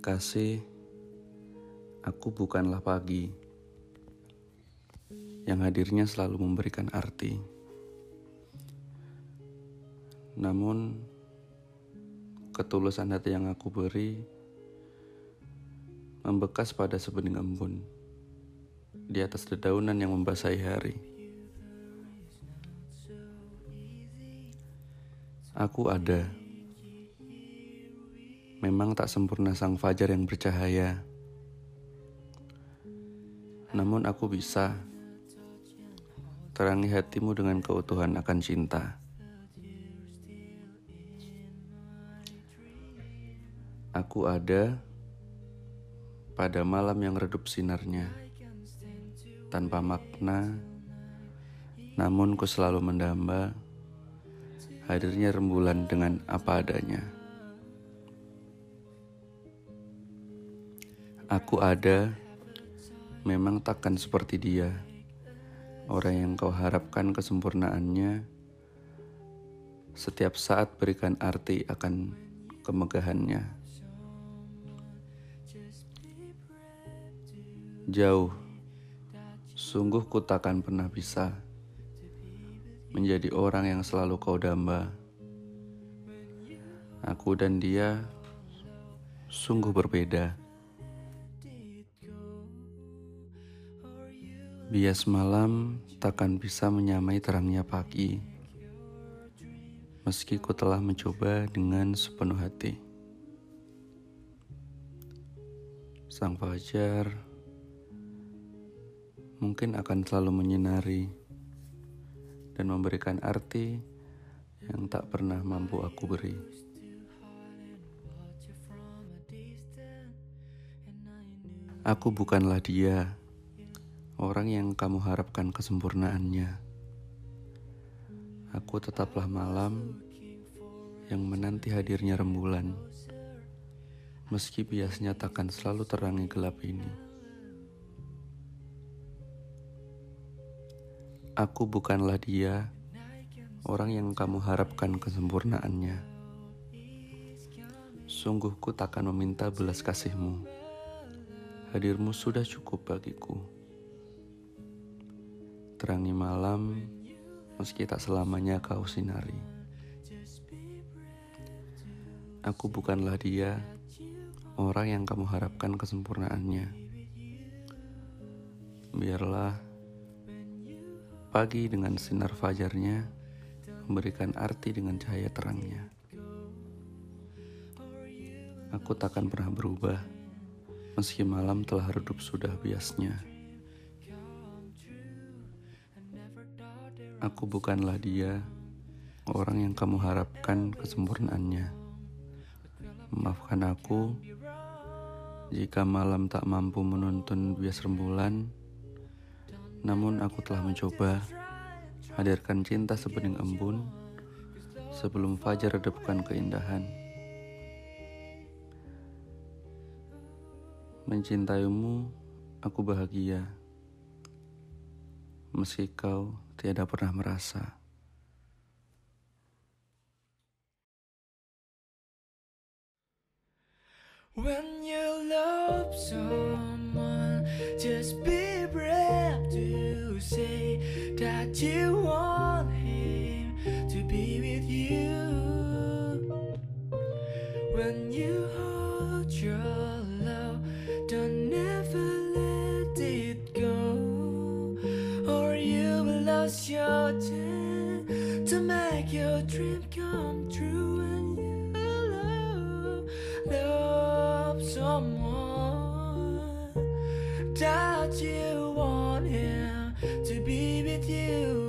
Kasih, aku bukanlah pagi yang hadirnya selalu memberikan arti. Namun, ketulusan hati yang aku beri membekas pada sebening embun di atas dedaunan yang membasahi hari. Aku ada Memang tak sempurna sang fajar yang bercahaya. Namun aku bisa terangi hatimu dengan keutuhan akan cinta. Aku ada pada malam yang redup sinarnya, tanpa makna, namun ku selalu mendamba hadirnya rembulan dengan apa adanya. Aku ada, memang takkan seperti dia. Orang yang kau harapkan kesempurnaannya, setiap saat berikan arti akan kemegahannya. Jauh, sungguh ku takkan pernah bisa menjadi orang yang selalu kau damba. Aku dan dia sungguh berbeda. Bias malam takkan bisa menyamai terangnya pagi. Meski ku telah mencoba dengan sepenuh hati. Sang fajar mungkin akan selalu menyinari dan memberikan arti yang tak pernah mampu aku beri. Aku bukanlah dia orang yang kamu harapkan kesempurnaannya. Aku tetaplah malam yang menanti hadirnya rembulan, meski biasanya takkan selalu terangi gelap ini. Aku bukanlah dia, orang yang kamu harapkan kesempurnaannya. Sungguh ku takkan meminta belas kasihmu. Hadirmu sudah cukup bagiku terangi malam meski tak selamanya kau sinari. Aku bukanlah dia, orang yang kamu harapkan kesempurnaannya. Biarlah pagi dengan sinar fajarnya memberikan arti dengan cahaya terangnya. Aku takkan pernah berubah meski malam telah redup sudah biasnya. Aku bukanlah dia, orang yang kamu harapkan kesempurnaannya. Maafkan aku jika malam tak mampu menuntun bias rembulan, namun aku telah mencoba hadirkan cinta sebening embun sebelum fajar redupkan keindahan. Mencintaimu, aku bahagia. Meski kau tiada pernah merasa. When you love someone, just be brave to say that you your to make your dream come true and you love, love someone. That you want him to be with you